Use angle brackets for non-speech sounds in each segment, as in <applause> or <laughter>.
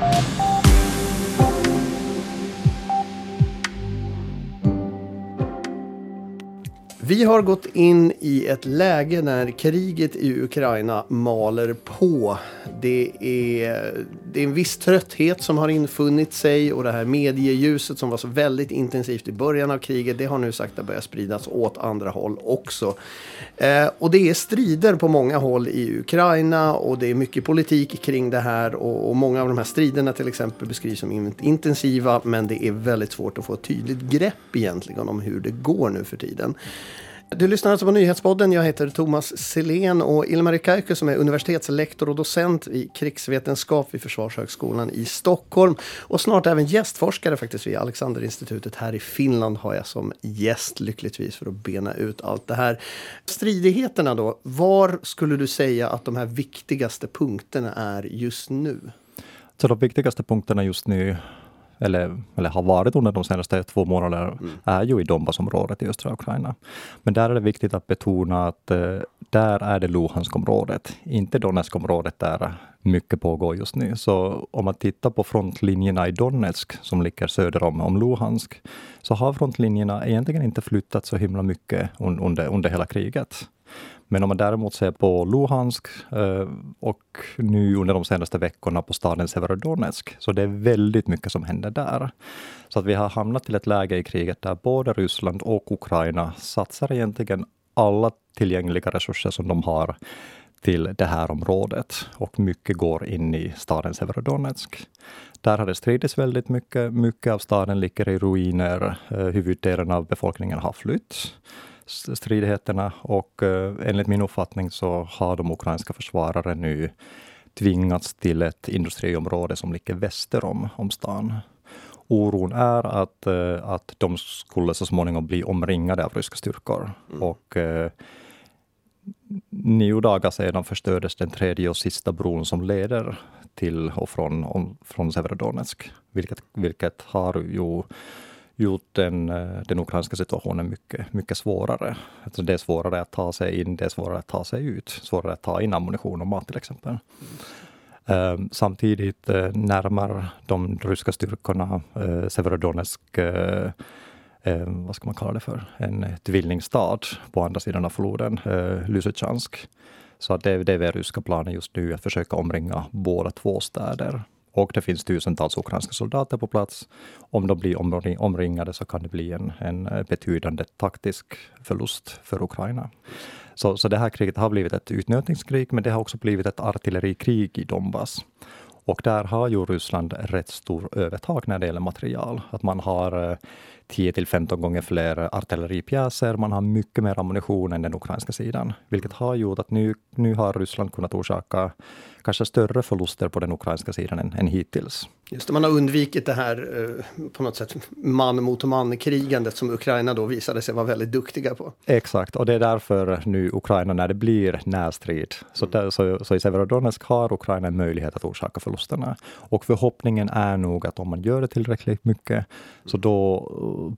Bye. Vi har gått in i ett läge när kriget i Ukraina maler på. Det är, det är en viss trötthet som har infunnit sig och det här medieljuset som var så väldigt intensivt i början av kriget det har nu sakta börjat spridas åt andra håll också. Eh, och det är strider på många håll i Ukraina och det är mycket politik kring det här och, och många av de här striderna till exempel beskrivs som intensiva men det är väldigt svårt att få ett tydligt grepp egentligen om hur det går nu för tiden. Du lyssnar alltså på Nyhetspodden. Jag heter Thomas Selén och Ilmari Kaiku som är universitetslektor och docent i krigsvetenskap vid Försvarshögskolan i Stockholm. Och snart även gästforskare faktiskt vid Alexanderinstitutet här i Finland har jag som gäst lyckligtvis för att bena ut allt det här. Stridigheterna då, var skulle du säga att de här viktigaste punkterna är just nu? Så de viktigaste punkterna just nu eller, eller har varit under de senaste två månaderna, mm. är ju i Donbassområdet i östra Ukraina. Men där är det viktigt att betona att eh, där är det Luhanskområdet, inte Donetskområdet där mycket pågår just nu. Så om man tittar på frontlinjerna i Donetsk som ligger söder om, om Luhansk, så har frontlinjerna egentligen inte flyttat så himla mycket under, under hela kriget. Men om man däremot ser på Luhansk eh, och nu under de senaste veckorna på staden Severodonetsk, så det är väldigt mycket som händer där. Så att vi har hamnat till ett läge i kriget där både Ryssland och Ukraina satsar egentligen alla tillgängliga resurser som de har till det här området och mycket går in i staden Severodonetsk. Där har det stridits väldigt mycket. Mycket av staden ligger i ruiner. Eh, huvuddelen av befolkningen har flytt stridigheterna och eh, enligt min uppfattning så har de ukrainska försvarare nu tvingats till ett industriområde som ligger väster om, om stan. Oron är att, eh, att de skulle så småningom bli omringade av ryska styrkor. Mm. Och eh, nio dagar sedan förstördes den tredje och sista bron som leder till och från, om, från Severodonetsk, vilket, vilket har ju gjort den, eh, den ukrainska situationen mycket, mycket svårare. Alltså det är svårare att ta sig in, det är svårare att ta sig ut, svårare att ta in ammunition och mat till exempel. Mm. Samtidigt eh, närmar de ryska styrkorna eh, Severodonetsk ehm, vad ska man kalla det för, en tvillingstad på andra sidan av floden, eh, Lysychansk. Så det, det är det ryska planen just nu, att försöka omringa båda två städer och det finns tusentals ukrainska soldater på plats. Om de blir omringade så kan det bli en, en eh, betydande taktisk förlust för Ukraina. Så, så det här kriget har blivit ett utnötningskrig, men det har också blivit ett artillerikrig i Donbass. Och där har ju Ryssland rätt stor övertag när det gäller material. Att man har eh, 10 till 15 gånger fler artilleripjäser, man har mycket mer ammunition än den ukrainska sidan, vilket har gjort att nu, nu har Ryssland kunnat orsaka kanske större förluster på den ukrainska sidan än, än hittills. Just det, man har undvikit det här eh, på något sätt man mot man-krigandet som Ukraina då visade sig vara väldigt duktiga på. Exakt, och det är därför nu Ukraina, när det blir närstrid, så, mm. där, så, så i Severodonetsk har Ukraina en möjlighet att orsaka förlusterna. Och förhoppningen är nog att om man gör det tillräckligt mycket, så då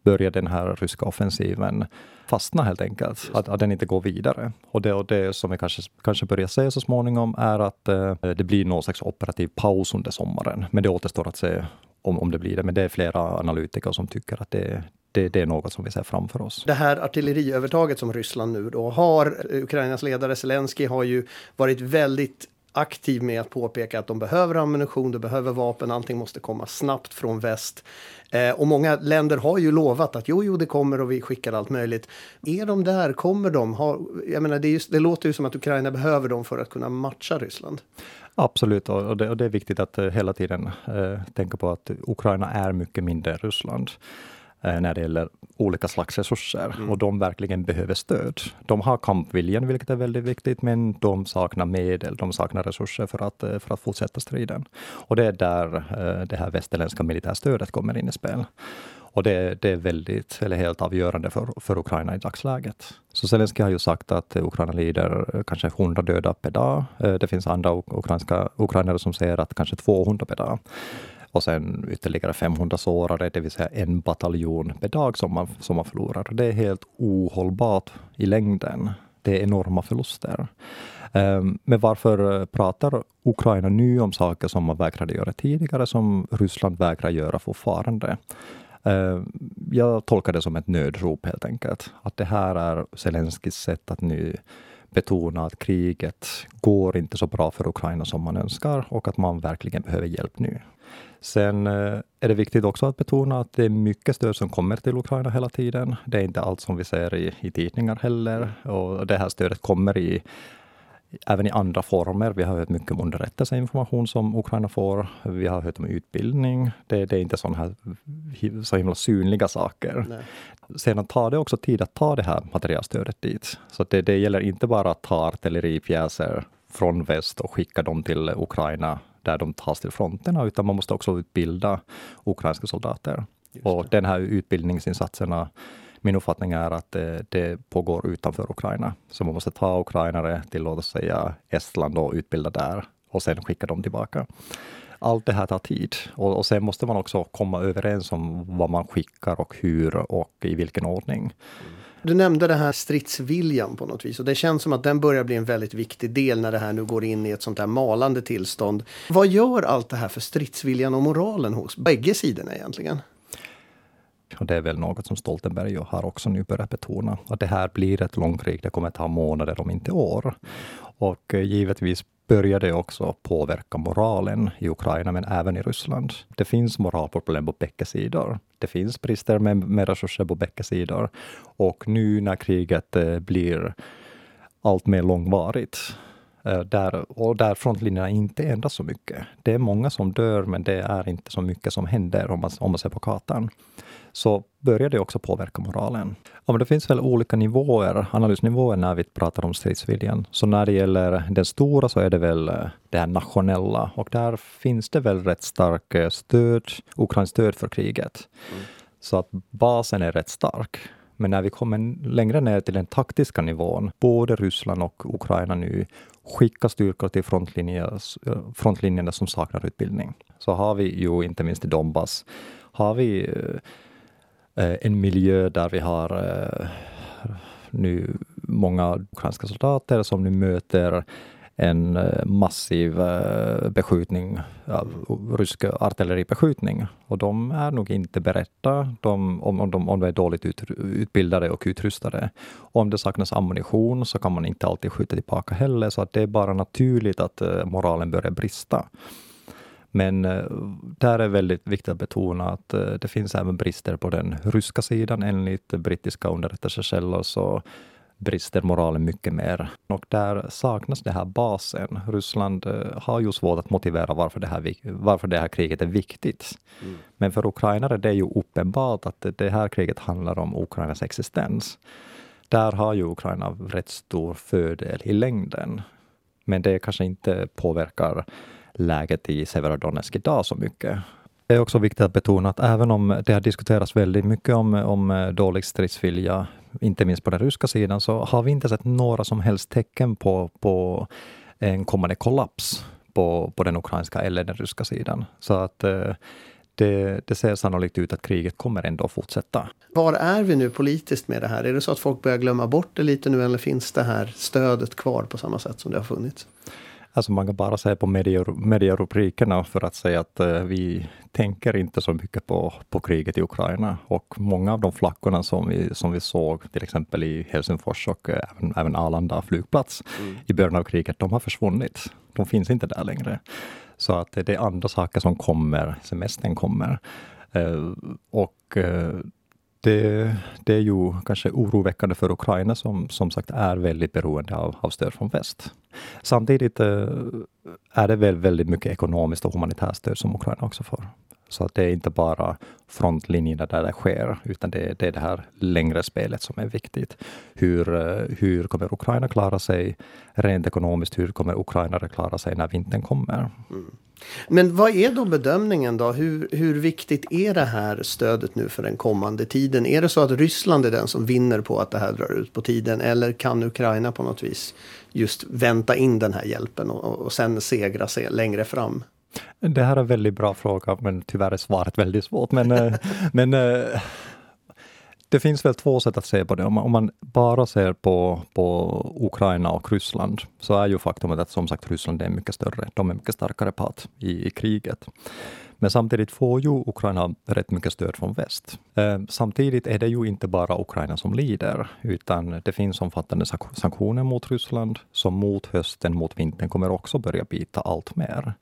börjar den här ryska offensiven fastna helt enkelt, att, att den inte går vidare. Och det, och det som vi kanske, kanske börjar se så småningom är att eh, det blir någon slags operativ paus under sommaren. Men det återstår att se om, om det blir det. Men det är flera analytiker som tycker att det, det, det, är något som vi ser framför oss. Det här artilleriövertaget som Ryssland nu då har, Ukrainas ledare Zelensky har ju varit väldigt aktiv med att påpeka att de behöver ammunition, de behöver vapen, allting måste komma snabbt från väst. Eh, och många länder har ju lovat att jo, jo, det kommer och vi skickar allt möjligt. Är de där? Kommer de? Har, jag menar, det, just, det låter ju som att Ukraina behöver dem för att kunna matcha Ryssland. Absolut, och det, och det är viktigt att eh, hela tiden eh, tänka på att Ukraina är mycket mindre än Ryssland. Eh, när det gäller olika slags resurser mm. och de verkligen behöver stöd. De har kampviljan, vilket är väldigt viktigt, men de saknar medel, de saknar resurser för att, eh, för att fortsätta striden. Och det är där eh, det här västerländska militärstödet kommer in i spel. Och det, det, är väldigt, eller helt avgörande för, för Ukraina i dagsläget. Så Zelenskyj har ju sagt att Ukraina lider kanske 100 döda per dag. Det finns andra ukrainska, ukrainare som säger att kanske 200 per dag och sen ytterligare 500 sårade, det vill säga en bataljon per dag som man, som man förlorar. Det är helt ohållbart i längden. Det är enorma förluster. Ehm, men varför pratar Ukraina nu om saker som man vägrade göra tidigare, som Ryssland vägrar göra fortfarande? Ehm, jag tolkar det som ett nödrop helt enkelt. Att det här är Zelenskyjs sätt att nu betona att kriget går inte så bra för Ukraina som man önskar och att man verkligen behöver hjälp nu. Sen eh, är det viktigt också att betona att det är mycket stöd som kommer till Ukraina hela tiden. Det är inte allt som vi ser i, i tidningar heller och det här stödet kommer i även i andra former. Vi har hört mycket om underrättelseinformation som Ukraina får. Vi har hört om utbildning. Det, det är inte sådana här så himla synliga saker. Nej. Sedan tar det också tid att ta det här materialstödet dit. Så det, det gäller inte bara att ta artilleripjäser från väst och skicka dem till Ukraina där de tas till fronterna, utan man måste också utbilda ukrainska soldater. Och den här utbildningsinsatserna min uppfattning är att det, det, pågår utanför Ukraina. Så man måste ta ukrainare till, låt oss säga, Estland och utbilda där och sen skicka dem tillbaka. Allt det här tar tid och, och sen måste man också komma överens om vad man skickar och hur och i vilken ordning. Du nämnde den här stridsviljan på något vis och det känns som att den börjar bli en väldigt viktig del när det här nu går in i ett sånt här malande tillstånd. Vad gör allt det här för stridsviljan och moralen hos bägge sidorna egentligen? Och det är väl något som Stoltenberg har också nu börjat betona, att det här blir ett långkrig, det kommer ta månader om inte år. Och eh, givetvis börjar det också påverka moralen i Ukraina, men även i Ryssland. Det finns moralproblem på bägge sidor. Det finns brister med, med resurser på bägge sidor. Och nu när kriget eh, blir allt mer långvarigt, eh, där, och där frontlinjerna inte ändras så mycket. Det är många som dör, men det är inte så mycket som händer om man, om man ser på kartan så börjar det också påverka moralen. Ja, men det finns väl olika nivåer, analysnivåer när vi pratar om stridsviljan. Så när det gäller den stora så är det väl eh, det här nationella och där finns det väl rätt starkt eh, stöd, ukrainskt stöd för kriget. Mm. Så att basen är rätt stark. Men när vi kommer längre ner till den taktiska nivån, både Ryssland och Ukraina nu skickar styrkor till eh, frontlinjerna som saknar utbildning. Så har vi ju inte minst i Donbass, har vi Eh, en miljö där vi har eh, nu många ukrainska soldater som nu möter en eh, massiv beskjutning, rysk artilleribeskjutning. Och de är nog inte beredda de, om, om, de, om de är dåligt ut, utbildade och utrustade. Om det saknas ammunition så kan man inte alltid skjuta tillbaka heller, så att det är bara naturligt att moralen börjar brista. Men eh, där är väldigt viktigt att betona att eh, det finns även brister på den ryska sidan. Enligt brittiska underrättelsekällor så brister moralen mycket mer. Och där saknas det här basen. Ryssland eh, har ju svårt att motivera varför det här, varför det här kriget är viktigt. Mm. Men för ukrainare det är ju uppenbart att det här kriget handlar om Ukrainas existens. Där har ju Ukraina rätt stor fördel i längden. Men det kanske inte påverkar läget i Severodonetsk idag så mycket. Det är också viktigt att betona att även om det har diskuterats väldigt mycket om, om dålig stridsvilja, inte minst på den ryska sidan, så har vi inte sett några som helst tecken på, på en kommande kollaps på, på den ukrainska eller den ryska sidan. Så att eh, det, det ser sannolikt ut att kriget kommer ändå fortsätta. Var är vi nu politiskt med det här? Är det så att folk börjar glömma bort det lite nu eller finns det här stödet kvar på samma sätt som det har funnits? Alltså man kan bara säga på medierubrikerna för att säga att uh, vi tänker inte så mycket på, på kriget i Ukraina. Och många av de flackorna som vi, som vi såg till exempel i Helsingfors och uh, även, även Arlanda flygplats mm. i början av kriget, de har försvunnit. De finns inte där längre. Så att det är andra saker som kommer, semestern kommer. Uh, och det, det, är ju kanske oroväckande för Ukraina som som sagt är väldigt beroende av, av stöd från väst. Samtidigt eh, är det väl väldigt mycket ekonomiskt och humanitärt stöd som Ukraina också får. Så att det är inte bara frontlinjerna där det sker, utan det, det är det här längre spelet som är viktigt. Hur, eh, hur kommer Ukraina klara sig rent ekonomiskt? Hur kommer ukrainare klara sig när vintern kommer? Mm. Men vad är då bedömningen då? Hur, hur viktigt är det här stödet nu för den kommande tiden? Är det så att Ryssland är den som vinner på att det här drar ut på tiden? Eller kan Ukraina på något vis just vänta in den här hjälpen och, och sen segra sig längre fram? Det här är en väldigt bra fråga, men tyvärr är svaret väldigt svårt. Men, eh, <laughs> men eh, det finns väl två sätt att se på det. Om man, om man, bara ser på, på Ukraina och Ryssland så är ju faktumet att som sagt Ryssland är mycket större. De är mycket starkare part i, i kriget. Men samtidigt får ju Ukraina rätt mycket stöd från väst. Eh, samtidigt är det ju inte bara Ukraina som lider, utan det finns omfattande sanktioner mot Ryssland, som mot hösten, mot vintern kommer också börja bita allt mer.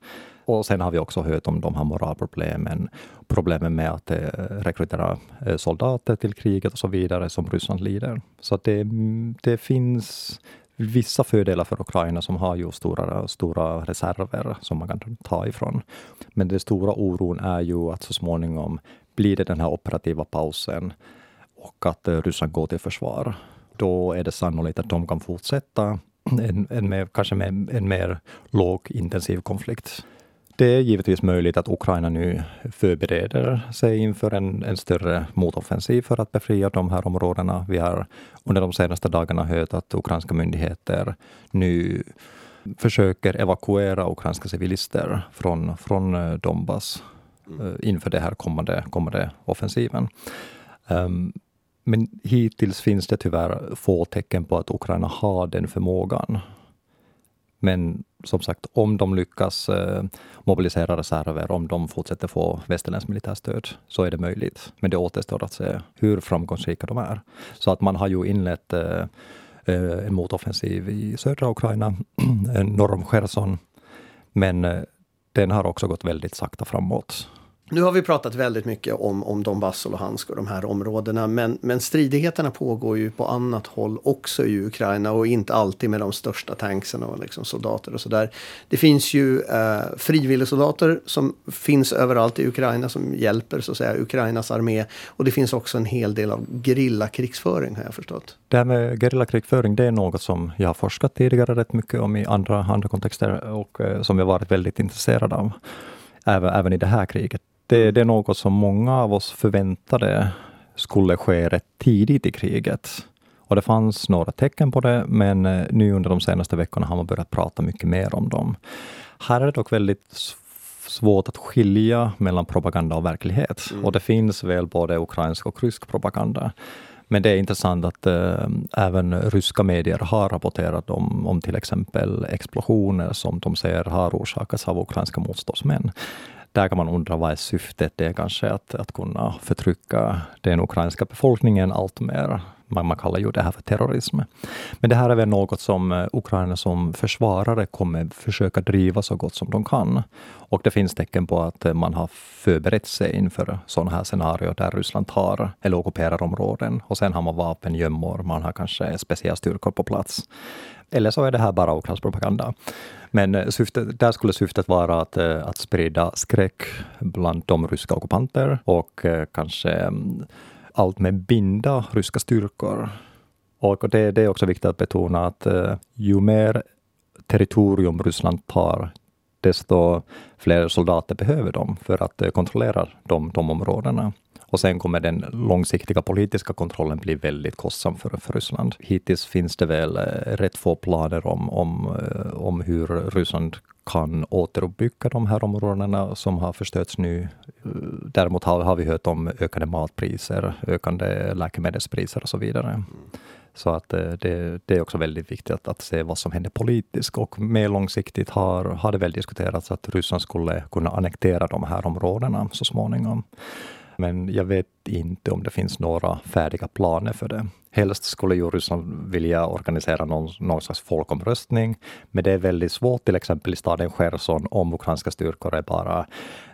Och sen har vi också hört om de här moralproblemen, problemen med att eh, rekrytera eh, soldater till kriget och så vidare som Ryssland lider. Så det, mm, det finns vissa fördelar för Ukraina som har ju stora, stora reserver som man kan ta ifrån. Men den stora oron är ju att så småningom blir det den här operativa pausen och att eh, Ryssland går till försvar. Då är det sannolikt att de kan fortsätta en, en mer, kanske med en mer lågintensiv konflikt. Det är givetvis möjligt att Ukraina nu förbereder sig inför en, en större motoffensiv för att befria de här områdena. Vi har under de senaste dagarna hört att ukrainska myndigheter nu försöker evakuera ukrainska civilister från, från eh, Donbass mm. inför den här kommande, kommande offensiven. Um, men hittills finns det tyvärr få tecken på att Ukraina har den förmågan. Men som sagt, om de lyckas eh, mobilisera reserver, om de fortsätter få västerländskt militärstöd, så är det möjligt. Men det återstår att se hur framgångsrika de är. Så att man har ju inlett eh, eh, en motoffensiv i södra Ukraina, <clears throat> norr om Cherson. Men den har också gått väldigt sakta framåt. Nu har vi pratat väldigt mycket om, om Donbass och Luhansk och de här områdena men, men stridigheterna pågår ju på annat håll också i Ukraina och inte alltid med de största tanksen och liksom soldater och sådär. Det finns ju eh, frivilligsoldater som finns överallt i Ukraina som hjälper så att säga Ukrainas armé och det finns också en hel del av gerillakrigsföring har jag förstått. Det här med gerillakrigsföring det är något som jag har forskat tidigare rätt mycket om i andra, andra kontexter och eh, som jag varit väldigt intresserad av även, även i det här kriget. Det, det är något som många av oss förväntade skulle ske rätt tidigt i kriget. Och det fanns några tecken på det, men eh, nu under de senaste veckorna har man börjat prata mycket mer om dem. Här är det dock väldigt svårt att skilja mellan propaganda och verklighet. Mm. Och det finns väl både ukrainsk och rysk propaganda. Men det är intressant att äh, även ryska medier har rapporterat om, om till exempel explosioner som de säger har orsakats av ukrainska motståndsmän där kan man undra vad är syftet? Det är kanske att, att kunna förtrycka den ukrainska befolkningen allt mer. Man, man kallar ju det här för terrorism. Men det här är väl något som eh, Ukraina som försvarare kommer försöka driva så gott som de kan. Och det finns tecken på att eh, man har förberett sig inför sådana här scenarier där Ryssland tar eller ockuperar områden och sen har man vapengömmor, man har kanske speciella styrkor på plats. Eller så är det här bara Ukrainspropaganda. Men eh, syftet, där skulle syftet vara att, att sprida skräck bland de ryska ockupanter och kanske mm, allt med binda ryska styrkor. Och det, det är också viktigt att betona att eh, ju mer territorium Ryssland tar, desto fler soldater behöver de för att eh, kontrollera de, de områdena. Och sen kommer den långsiktiga politiska kontrollen bli väldigt kostsam för, för Ryssland. Hittills finns det väl eh, rätt få planer om, om, eh, om hur Ryssland kan återuppbygga de här områdena som har förstörts nu. Däremot har, har vi hört om ökade matpriser, ökande läkemedelspriser och så vidare. Så att eh, det, det, är också väldigt viktigt att, att, se vad som händer politiskt och mer långsiktigt har, har det väl diskuterats att Ryssland skulle kunna annektera de här områdena så småningom. Men jag vet inte om det finns några färdiga planer för det. Helst skulle ju Ryssland vilja organisera någon, någon slags folkomröstning, men det är väldigt svårt, till exempel i staden Cherson, om ukrainska styrkor är bara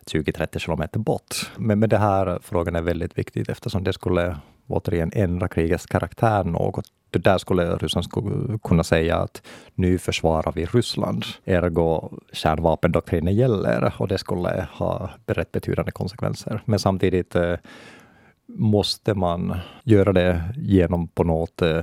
20-30 kilometer bort. Men, men den här frågan är väldigt viktig eftersom det skulle återigen ändra krigets karaktär något. Det där skulle Ryssland liksom kunna säga att nu försvarar vi Ryssland, ergo kärnvapendoktrinen gäller och det skulle ha rätt betydande konsekvenser. Men samtidigt eh, måste man göra det genom på något eh,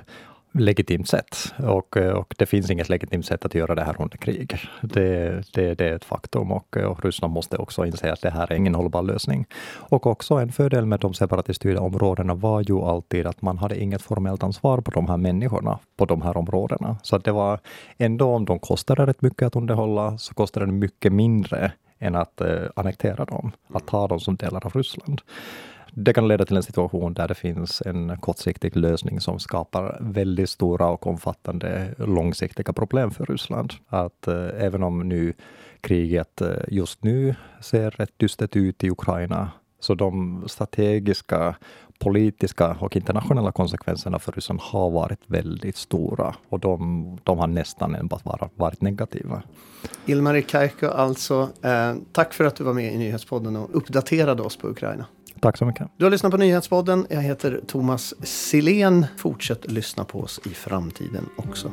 legitimt sätt. Och, eh, och det finns inget legitimt sätt att göra det här under krig. Det, det, det är ett faktum och, eh, och Ryssland måste också inse att det här är ingen hållbar lösning. Och också en fördel med de separatiststyrda områdena var ju alltid att man hade inget formellt ansvar på de här människorna på de här områdena. Så att det var ändå om de kostade rätt mycket att underhålla så kostade det mycket mindre än att eh, annektera dem, att ta dem som delar av Ryssland det kan leda till en situation där det finns en kortsiktig lösning som skapar väldigt stora och omfattande långsiktiga problem för Ryssland. Att eh, även om nu kriget eh, just nu ser rätt dystert ut i Ukraina, så de strategiska, politiska och internationella konsekvenserna för Ryssland har varit väldigt stora och de, de har nästan enbart varit negativa. Ilmari Kajko alltså, eh, tack för att du var med i Nyhetspodden och uppdaterade oss på Ukraina. Tack så mycket. Du har lyssnat på Nyhetspodden. Jag heter Thomas Silén. Fortsätt lyssna på oss i framtiden också.